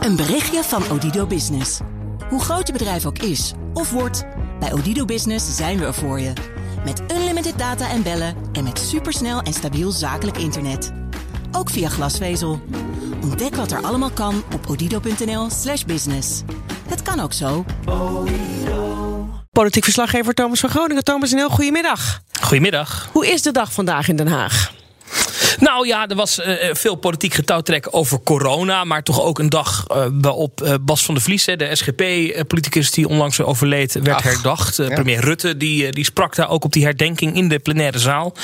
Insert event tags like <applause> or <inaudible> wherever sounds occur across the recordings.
Een berichtje van Odido Business. Hoe groot je bedrijf ook is of wordt, bij Odido Business zijn we er voor je. Met unlimited data en bellen en met supersnel en stabiel zakelijk internet. Ook via glasvezel. Ontdek wat er allemaal kan op odido.nl/slash business. Het kan ook zo. Politiek verslaggever Thomas van Groningen. Thomas, een heel goedemiddag. Goedemiddag. Hoe is de dag vandaag in Den Haag? Nou ja, er was uh, veel politiek getouwtrek over corona. Maar toch ook een dag uh, waarop Bas van der Vlies, de SGP-politicus die onlangs overleed, werd Ach, herdacht. Ja. Premier Rutte die, die sprak daar ook op die herdenking in de plenaire zaal.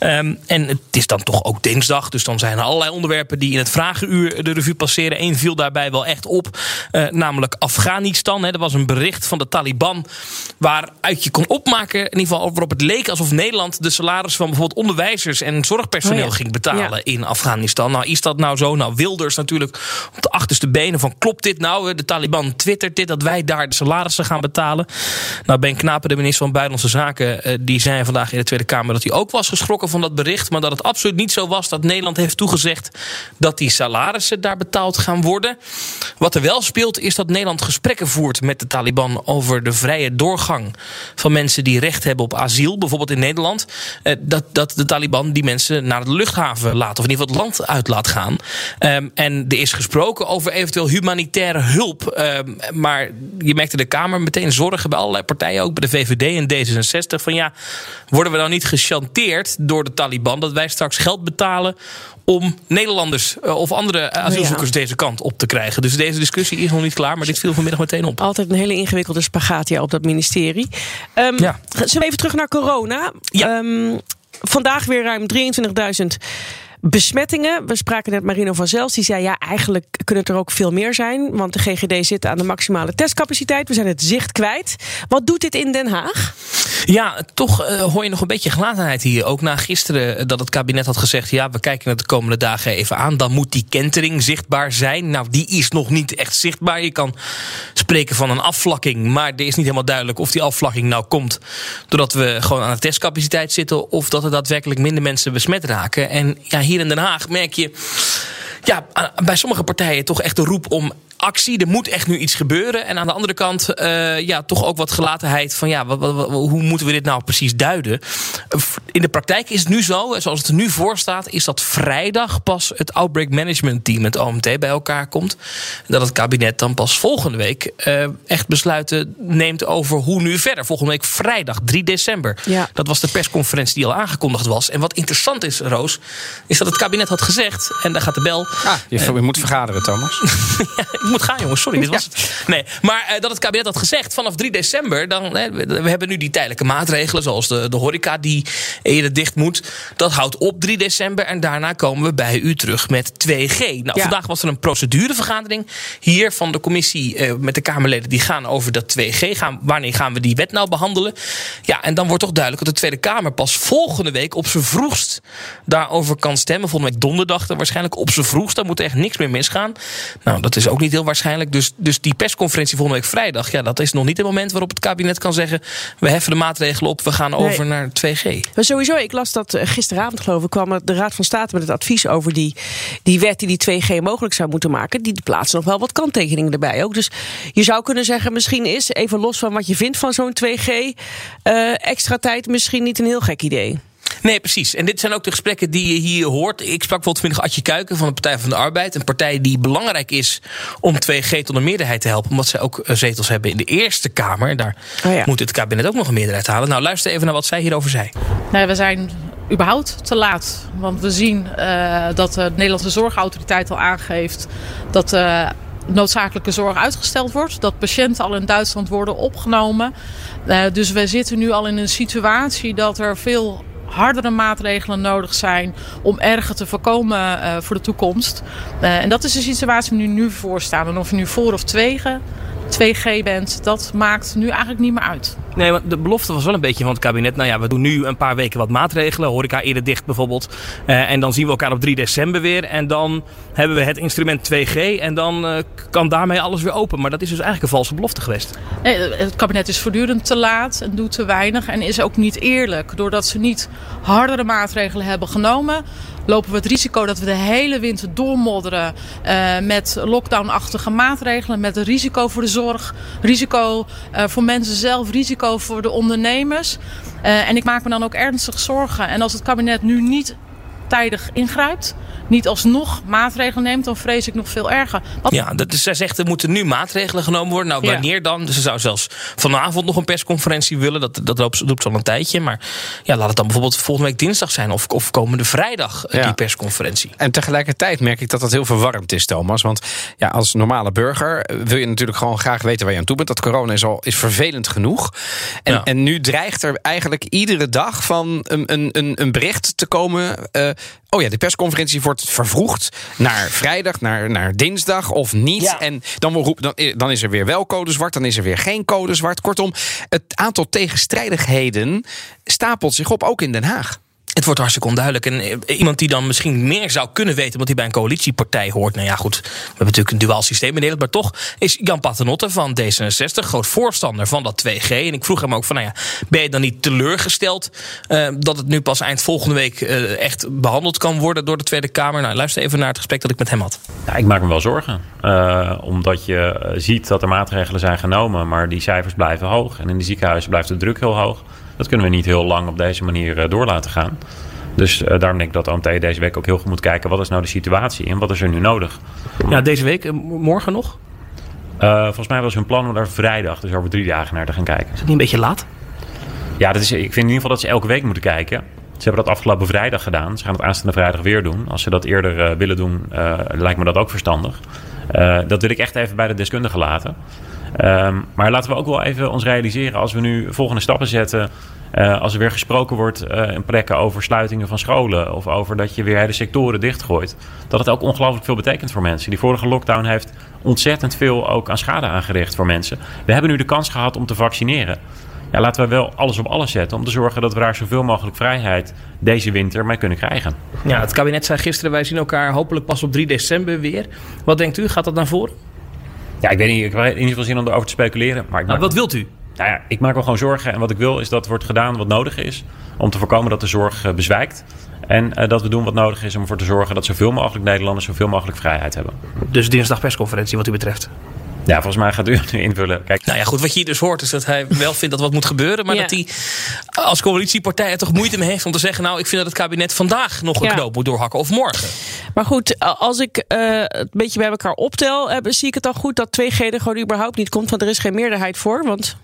Um, en het is dan toch ook dinsdag. Dus dan zijn er allerlei onderwerpen die in het vragenuur de revue passeren. Eén viel daarbij wel echt op. namelijk Afghanistan. Hè. Er was een bericht van de Taliban waaruit je kon opmaken, in ieder geval waarop het leek alsof Nederland de salaris van bijvoorbeeld onderwijzers en zorgpersoneel oh ja. ging betalen in Afghanistan. Nou, is dat nou zo? Nou, Wilders natuurlijk op de achterste benen van klopt dit nou? De Taliban twittert dit dat wij daar de salarissen gaan betalen. Nou, Ben Knapen, de minister van Buitenlandse Zaken, die zei vandaag in de Tweede Kamer dat hij ook was geschrokken van dat bericht, maar dat het absoluut niet zo was dat Nederland heeft toegezegd dat die salarissen daar betaald gaan worden. Wat er wel speelt is dat Nederland gesprekken voert met de Taliban over de vrije doorgang van mensen die recht hebben op asiel, bijvoorbeeld in Nederland. Dat, dat de Taliban die mensen naar de luchthaven laat, of in ieder geval het land uit laat gaan. Um, en er is gesproken over eventueel humanitaire hulp. Um, maar je merkte de Kamer meteen zorgen bij allerlei partijen, ook bij de VVD en D66, van ja, worden we nou niet gechanteerd door de Taliban dat wij straks geld betalen om Nederlanders of andere asielzoekers ja. deze kant op te krijgen. Dus deze discussie is nog niet klaar, maar dit viel vanmiddag meteen op. Altijd een hele ingewikkelde spagatia op dat ministerie. Um, ja. Zullen we even terug naar corona? Ja. Um, vandaag weer ruim 23.000 besmettingen. We spraken net Marino van Zels. Die zei ja, eigenlijk kunnen er ook veel meer zijn. Want de GGD zit aan de maximale testcapaciteit. We zijn het zicht kwijt. Wat doet dit in Den Haag? Ja, toch uh, hoor je nog een beetje gelatenheid hier. Ook na gisteren dat het kabinet had gezegd... ja, we kijken het de komende dagen even aan. Dan moet die kentering zichtbaar zijn. Nou, die is nog niet echt zichtbaar. Je kan spreken van een afvlakking. Maar er is niet helemaal duidelijk of die afvlakking nou komt... doordat we gewoon aan de testcapaciteit zitten... of dat er daadwerkelijk minder mensen besmet raken. En ja, hier in Den Haag merk je ja, bij sommige partijen toch echt de roep om actie. Er moet echt nu iets gebeuren. En aan de andere kant, uh, ja, toch ook wat gelatenheid van ja, wat, wat, hoe moeten we dit nou precies duiden? In de praktijk is het nu zo, zoals het er nu voor staat, is dat vrijdag pas het Outbreak Management Team, het OMT, bij elkaar komt. Dat het kabinet dan pas volgende week uh, echt besluiten neemt over hoe nu verder. Volgende week vrijdag, 3 december. Ja. Dat was de persconferentie die al aangekondigd was. En wat interessant is, Roos, is dat het kabinet had gezegd, en daar gaat de bel. Ah, je, uh, moet vergaderen, Thomas. <laughs> ja, ik moet gaan, jongens. Sorry, dit was het. Nee, maar uh, dat het kabinet had gezegd vanaf 3 december. Dan, hè, we hebben nu die tijdelijke maatregelen, zoals de, de horeca die eerder dicht moet. Dat houdt op 3 december. En daarna komen we bij u terug met 2G. Nou, ja. vandaag was er een procedurevergadering hier van de commissie uh, met de Kamerleden. Die gaan over dat 2G. Gaan, wanneer gaan we die wet nou behandelen? Ja, en dan wordt toch duidelijk dat de Tweede Kamer pas volgende week op zijn vroegst daarover kan stemmen. Volgende week donderdag dan waarschijnlijk op zijn vroegst. Dan moet echt niks meer misgaan. Nou, dat is ook niet heel waarschijnlijk. Dus, dus die persconferentie volgende week vrijdag, ja, dat is nog niet het moment waarop het kabinet kan zeggen: we heffen de maatregelen op, we gaan over nee. naar 2G. Maar sowieso, ik las dat gisteravond, geloof ik, kwam de Raad van State met het advies over die, die wet die die 2G mogelijk zou moeten maken. Die plaatsen nog wel wat kanttekeningen erbij ook. Dus je zou kunnen zeggen, misschien is, even los van wat je vindt van zo'n 2G, uh, extra tijd misschien niet een heel gek idee. Nee, precies. En dit zijn ook de gesprekken die je hier hoort. Ik sprak bijvoorbeeld vanmiddag Adje Kuiken van de Partij van de Arbeid. Een partij die belangrijk is om 2G tot een meerderheid te helpen. Omdat zij ook zetels hebben in de Eerste Kamer. Daar oh ja. moet het kabinet ook nog een meerderheid halen. Nou, luister even naar wat zij hierover zei. Nee, we zijn überhaupt te laat. Want we zien uh, dat de Nederlandse Zorgautoriteit al aangeeft dat uh, noodzakelijke zorg uitgesteld wordt. Dat patiënten al in Duitsland worden opgenomen. Uh, dus we zitten nu al in een situatie dat er veel hardere maatregelen nodig zijn om erger te voorkomen uh, voor de toekomst. Uh, en dat is de situatie die we nu voor staan. En of je nu voor of 2G, 2G bent, dat maakt nu eigenlijk niet meer uit. Nee, want de belofte was wel een beetje van het kabinet. Nou ja, we doen nu een paar weken wat maatregelen. Horeca eerder dicht bijvoorbeeld. Uh, en dan zien we elkaar op 3 december weer. En dan hebben we het instrument 2G. En dan uh, kan daarmee alles weer open. Maar dat is dus eigenlijk een valse belofte geweest. Nee, het kabinet is voortdurend te laat en doet te weinig. En is ook niet eerlijk. Doordat ze niet hardere maatregelen hebben genomen lopen we het risico dat we de hele winter doormodderen uh, met lockdown-achtige maatregelen. Met risico voor de zorg, risico uh, voor mensen zelf, risico voor de ondernemers. Uh, en ik maak me dan ook ernstig zorgen. En als het kabinet nu niet tijdig ingrijpt, niet alsnog maatregelen neemt, dan vrees ik nog veel erger. Wat... Ja, dat is, zij zegt er moeten nu maatregelen genomen worden. Nou, wanneer ja. dan? Ze zou zelfs vanavond nog een persconferentie willen. Dat, dat loopt, ze al een tijdje. Maar ja, laat het dan bijvoorbeeld volgende week dinsdag zijn of, of komende vrijdag ja. die persconferentie. En tegelijkertijd merk ik dat dat heel verwarrend is, Thomas. Want ja, als normale burger wil je natuurlijk gewoon graag weten waar je aan toe bent. Dat corona is al is vervelend genoeg. En, ja. en nu dreigt er eigenlijk iedere dag van een, een, een bericht te komen. Uh, oh ja, de persconferentie wordt vervroegd naar vrijdag, naar, naar dinsdag of niet. Ja. En dan, dan, dan is er weer wel code zwart, dan is er weer geen code zwart. Kortom, het aantal tegenstrijdigheden stapelt zich op, ook in Den Haag. Het wordt hartstikke onduidelijk. En eh, iemand die dan misschien meer zou kunnen weten, omdat hij bij een coalitiepartij hoort. Nou ja, goed, we hebben natuurlijk een duaal systeem in Nederland. Maar toch is Jan Paternotte van D66 groot voorstander van dat 2G. En ik vroeg hem ook van, nou ja, ben je dan niet teleurgesteld uh, dat het nu pas eind volgende week uh, echt behandeld kan worden door de Tweede Kamer? Nou, luister even naar het gesprek dat ik met hem had. Ja, ik maak me wel zorgen. Omdat je ziet dat er maatregelen zijn genomen, maar die cijfers blijven hoog. En in de ziekenhuizen blijft de druk heel hoog. Dat kunnen we niet heel lang op deze manier door laten gaan. Dus uh, daarom denk ik dat de OMT deze week ook heel goed moet kijken... wat is nou de situatie en wat is er nu nodig? Ja, deze week, morgen nog? Uh, volgens mij was hun plan om daar vrijdag, dus over drie dagen naar te gaan kijken. Is het niet een beetje laat? Ja, dat is, ik vind in ieder geval dat ze elke week moeten kijken. Ze hebben dat afgelopen vrijdag gedaan. Ze gaan het aanstaande vrijdag weer doen. Als ze dat eerder uh, willen doen, lijkt me dat ook verstandig. dat wil ik echt even bij de deskundigen laten. Um, maar laten we ook wel even ons realiseren als we nu volgende stappen zetten. Uh, als er weer gesproken wordt uh, in plekken over sluitingen van scholen of over dat je weer hele sectoren dichtgooit, dat het ook ongelooflijk veel betekent voor mensen. Die vorige lockdown heeft ontzettend veel ook aan schade aangericht voor mensen. We hebben nu de kans gehad om te vaccineren. Ja, laten we wel alles op alles zetten om te zorgen dat we daar zoveel mogelijk vrijheid deze winter mee kunnen krijgen. Ja, het kabinet zei gisteren: wij zien elkaar hopelijk pas op 3 december weer. Wat denkt u? Gaat dat naar voren? Ja, ik weet niet. Ik heb in ieder geval zin om erover te speculeren. Maar ik nou, wat wilt u? Nou ja, ik maak me gewoon zorgen. En wat ik wil is dat er wordt gedaan wat nodig is. Om te voorkomen dat de zorg uh, bezwijkt. En uh, dat we doen wat nodig is om ervoor te zorgen dat zoveel mogelijk Nederlanders zoveel mogelijk vrijheid hebben. Dus dinsdag persconferentie wat u betreft? Ja, volgens mij gaat u nu invullen. Kijk. Nou ja, goed, wat je hier dus hoort is dat hij wel vindt dat wat moet gebeuren. Maar ja. dat hij als coalitiepartij er toch moeite mee heeft om te zeggen... nou, ik vind dat het kabinet vandaag nog een ja. knoop moet doorhakken of morgen. Maar goed, als ik uh, een beetje bij elkaar optel... Uh, zie ik het dan goed dat 2G er gewoon überhaupt niet komt. Want er is geen meerderheid voor, want...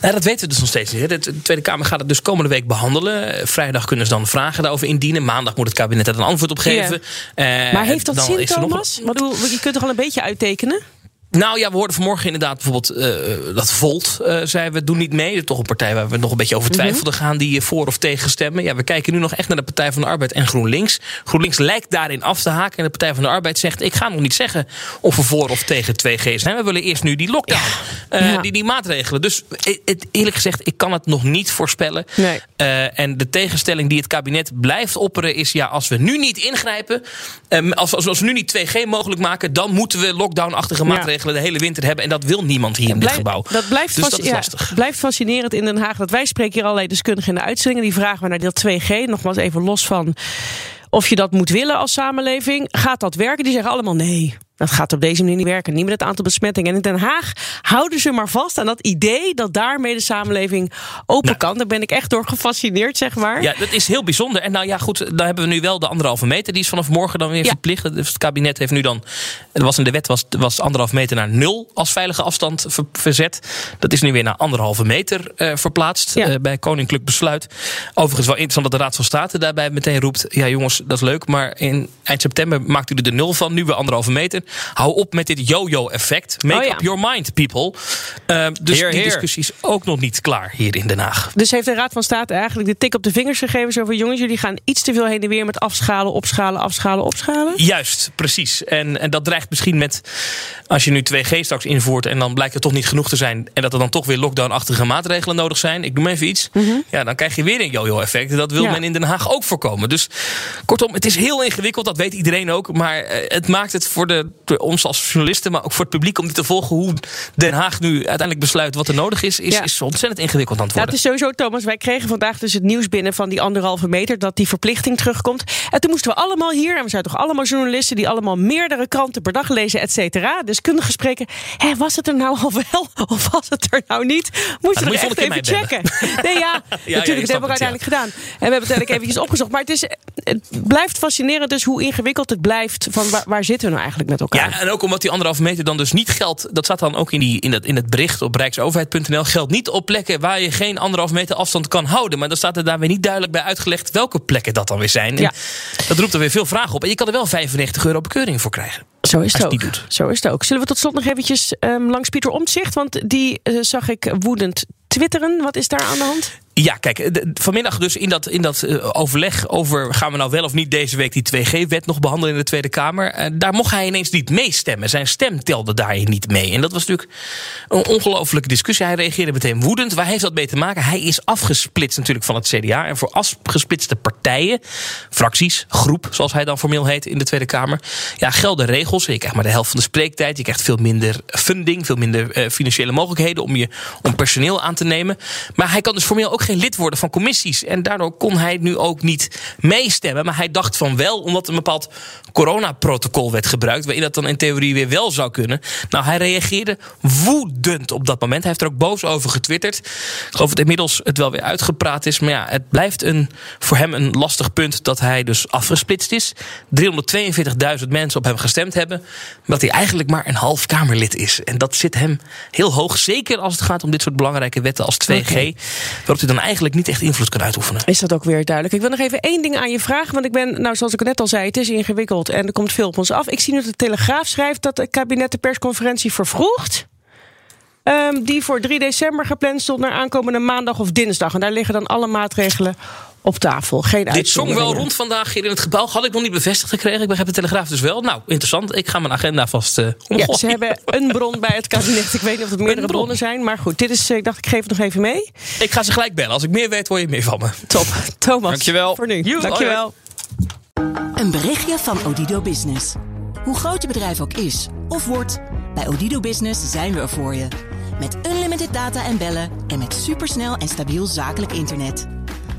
Nou, dat weten we dus nog steeds niet. De Tweede Kamer gaat het dus komende week behandelen. Vrijdag kunnen ze dan vragen daarover indienen. Maandag moet het kabinet er een antwoord op geven. Ja. Uh, maar heeft dat zin, Thomas? Nog... Je kunt toch al een beetje uittekenen? Nou ja, we hoorden vanmorgen inderdaad bijvoorbeeld uh, dat Volt uh, zei we doen niet mee. Toch een partij waar we nog een beetje over twijfelden. Mm -hmm. Gaan die voor of tegen stemmen? Ja, we kijken nu nog echt naar de Partij van de Arbeid en GroenLinks. GroenLinks lijkt daarin af te haken. En de Partij van de Arbeid zegt: Ik ga nog niet zeggen of we voor of tegen 2G zijn. We willen eerst nu die lockdown, ja. Uh, ja. die, die maatregelen. Dus het, eerlijk gezegd, ik kan het nog niet voorspellen. Nee. en de tegenstelling die het kabinet blijft opperen is: ja, als we nu niet ingrijpen, als, als, als we nu niet 2G mogelijk maken, dan moeten we lockdown-achtige maatregelen de hele winter hebben. En dat wil niemand hier in dit gebouw. Dat blijft, dus dat ja, blijft fascinerend in Den Haag. Dat wij spreken hier allerlei deskundigen in de uitzendingen. Die vragen we naar deel 2G. Nogmaals even los van of je dat moet willen als samenleving. Gaat dat werken? Die zeggen allemaal nee. Dat gaat op deze manier niet werken. Niet met het aantal besmettingen. En in Den Haag houden ze maar vast aan dat idee dat daarmee de samenleving open nou. kan. Daar ben ik echt door gefascineerd, zeg maar. Ja, dat is heel bijzonder. En nou ja, goed, dan hebben we nu wel de anderhalve meter. Die is vanaf morgen dan weer ja. verplicht. Dus het kabinet heeft nu dan. Er was in de wet was, was anderhalve meter naar nul als veilige afstand ver, verzet. Dat is nu weer naar anderhalve meter uh, verplaatst. Ja. Uh, bij Koninklijk Besluit. Overigens wel interessant dat de Raad van State daarbij meteen roept. Ja, jongens, dat is leuk. Maar in eind september maakt u er de nul van. Nu weer anderhalve meter. Hou op met dit yo-yo effect. Make Oh ja. up your mind, people. Uh, dus Heer, die heer. discussie is ook nog niet klaar hier in Den Haag. Dus heeft de Raad van State eigenlijk de tik op de vingers gegeven. Zo van jongens, jullie gaan iets te veel heen en weer met afschalen, opschalen, afschalen, opschalen. Juist, precies. En, en dat dreigt misschien met, als je nu 2G straks invoert en dan blijkt het toch niet genoeg te zijn en dat er dan toch weer lockdown-achtige maatregelen nodig zijn. Ik noem even iets. Ja, dan krijg je weer een yo-yo effect. En dat wil Ja. men in Den Haag ook voorkomen. Dus kortom, het is heel ingewikkeld, dat weet iedereen ook. Maar eh, het maakt het voor de, ons als journalisten, maar ook voor het publiek om dit te volgen hoe Den Haag nu uiteindelijk besluit wat er nodig is, is, Ja. is ontzettend ingewikkeld aan het Ja, worden. het is sowieso, Thomas. Wij kregen vandaag dus het nieuws binnen van die anderhalve meter. Dat die verplichting terugkomt. En toen moesten we allemaal hier, en we zijn toch allemaal journalisten. die allemaal meerdere kranten per dag lezen, et cetera. Deskundige spreken. Hé, was het er nou al wel? Of was het er nou niet? Moest je dan er echt even checken? Nee, ja, <laughs> natuurlijk. dat hebben we uiteindelijk gedaan. En we hebben het uiteindelijk eventjes opgezocht. Maar het, is, het blijft fascinerend dus hoe ingewikkeld het blijft. Van waar, waar zitten we nou eigenlijk met elkaar? Ja, en ook omdat die anderhalve meter dan dus niet geldt. Dat staat dan ook in, die, in, het, in het bericht op rijksoverheid.nl. Geldt niet op plekken waar je geen anderhalve meter afstand kan houden. Maar dan staat er daar weer niet duidelijk bij uitgelegd welke plekken dat dan weer zijn. Ja. Dat roept er weer veel vragen op. En je kan er wel 95 euro bekeuring voor krijgen. Zo is het ook. doet. Zo is het ook. Zullen we tot slot nog eventjes ehm, langs Pieter Omtzigt? Want die eh, zag ik woedend twitteren. Wat is daar aan de hand? Ja, kijk, vanmiddag dus in dat, in dat eh, overleg over... gaan we nou wel of niet deze week die 2G-wet nog behandelen in de Tweede Kamer... eh, daar mocht hij ineens niet meestemmen. Zijn stem telde daarin niet mee. En dat was natuurlijk een ongelofelijke discussie. Hij reageerde meteen woedend. Waar heeft dat mee te maken? Hij is afgesplitst natuurlijk van het CDA. En voor afgesplitste partijen, fracties, groep... zoals hij dan formeel heet in de Tweede Kamer... ja, gelden regels. Je krijgt maar de helft van de spreektijd. Je krijgt veel minder funding, veel minder eh, financiële mogelijkheden... om, je, om personeel aan te nemen. Maar hij kan dus formeel ook geen lid worden van commissies. En daardoor kon hij nu ook niet meestemmen. Maar hij dacht van wel, omdat een bepaald coronaprotocol werd gebruikt... waarin dat dan in theorie weer wel zou kunnen. Nou, hij reageerde woedend op dat moment. Hij heeft er ook boos over getwitterd. Ik geloof dat inmiddels het wel weer uitgepraat is. Maar ja, het blijft een, voor hem een lastig punt... dat hij dus afgesplitst is. 342.000 mensen op hem gestemd hebben. Dat hij eigenlijk maar een half Kamerlid is. En dat zit hem heel hoog. Zeker als het gaat om dit soort belangrijke wetten als 2G. Waarop hij dan eigenlijk niet echt invloed kan uitoefenen. Is dat ook weer duidelijk? Ik wil nog even één ding aan je vragen. Want ik ben, nou, zoals ik net al zei, het is ingewikkeld en er komt veel op ons af. Ik zie nu dat de Telegraaf schrijft dat het kabinet de persconferentie vervroegt. Ehm, die voor 3 december gepland stond naar aankomende maandag of dinsdag. En daar liggen dan alle maatregelen op tafel. Geen Dit zong wel rond vandaag hier in het gebouw. Had ik nog niet bevestigd gekregen. Ik begrijp de Telegraaf dus wel. Nou, interessant. Ik ga mijn agenda vast eh Ja, omgooien. ze hebben een bron bij het kabinet. Ik weet niet of het meerdere bronnen zijn. Maar goed, dit is, eh, ik dacht ik geef het nog even mee. Ik ga ze gelijk bellen. Als ik meer weet, hoor je meer van me. Top. Thomas. Dankjewel. Voor nu. Joe, Dankjewel. Een berichtje van Odido Business. Hoe groot je bedrijf ook is of wordt, bij Odido Business zijn we er voor je. Met unlimited data en bellen en met supersnel en stabiel zakelijk internet.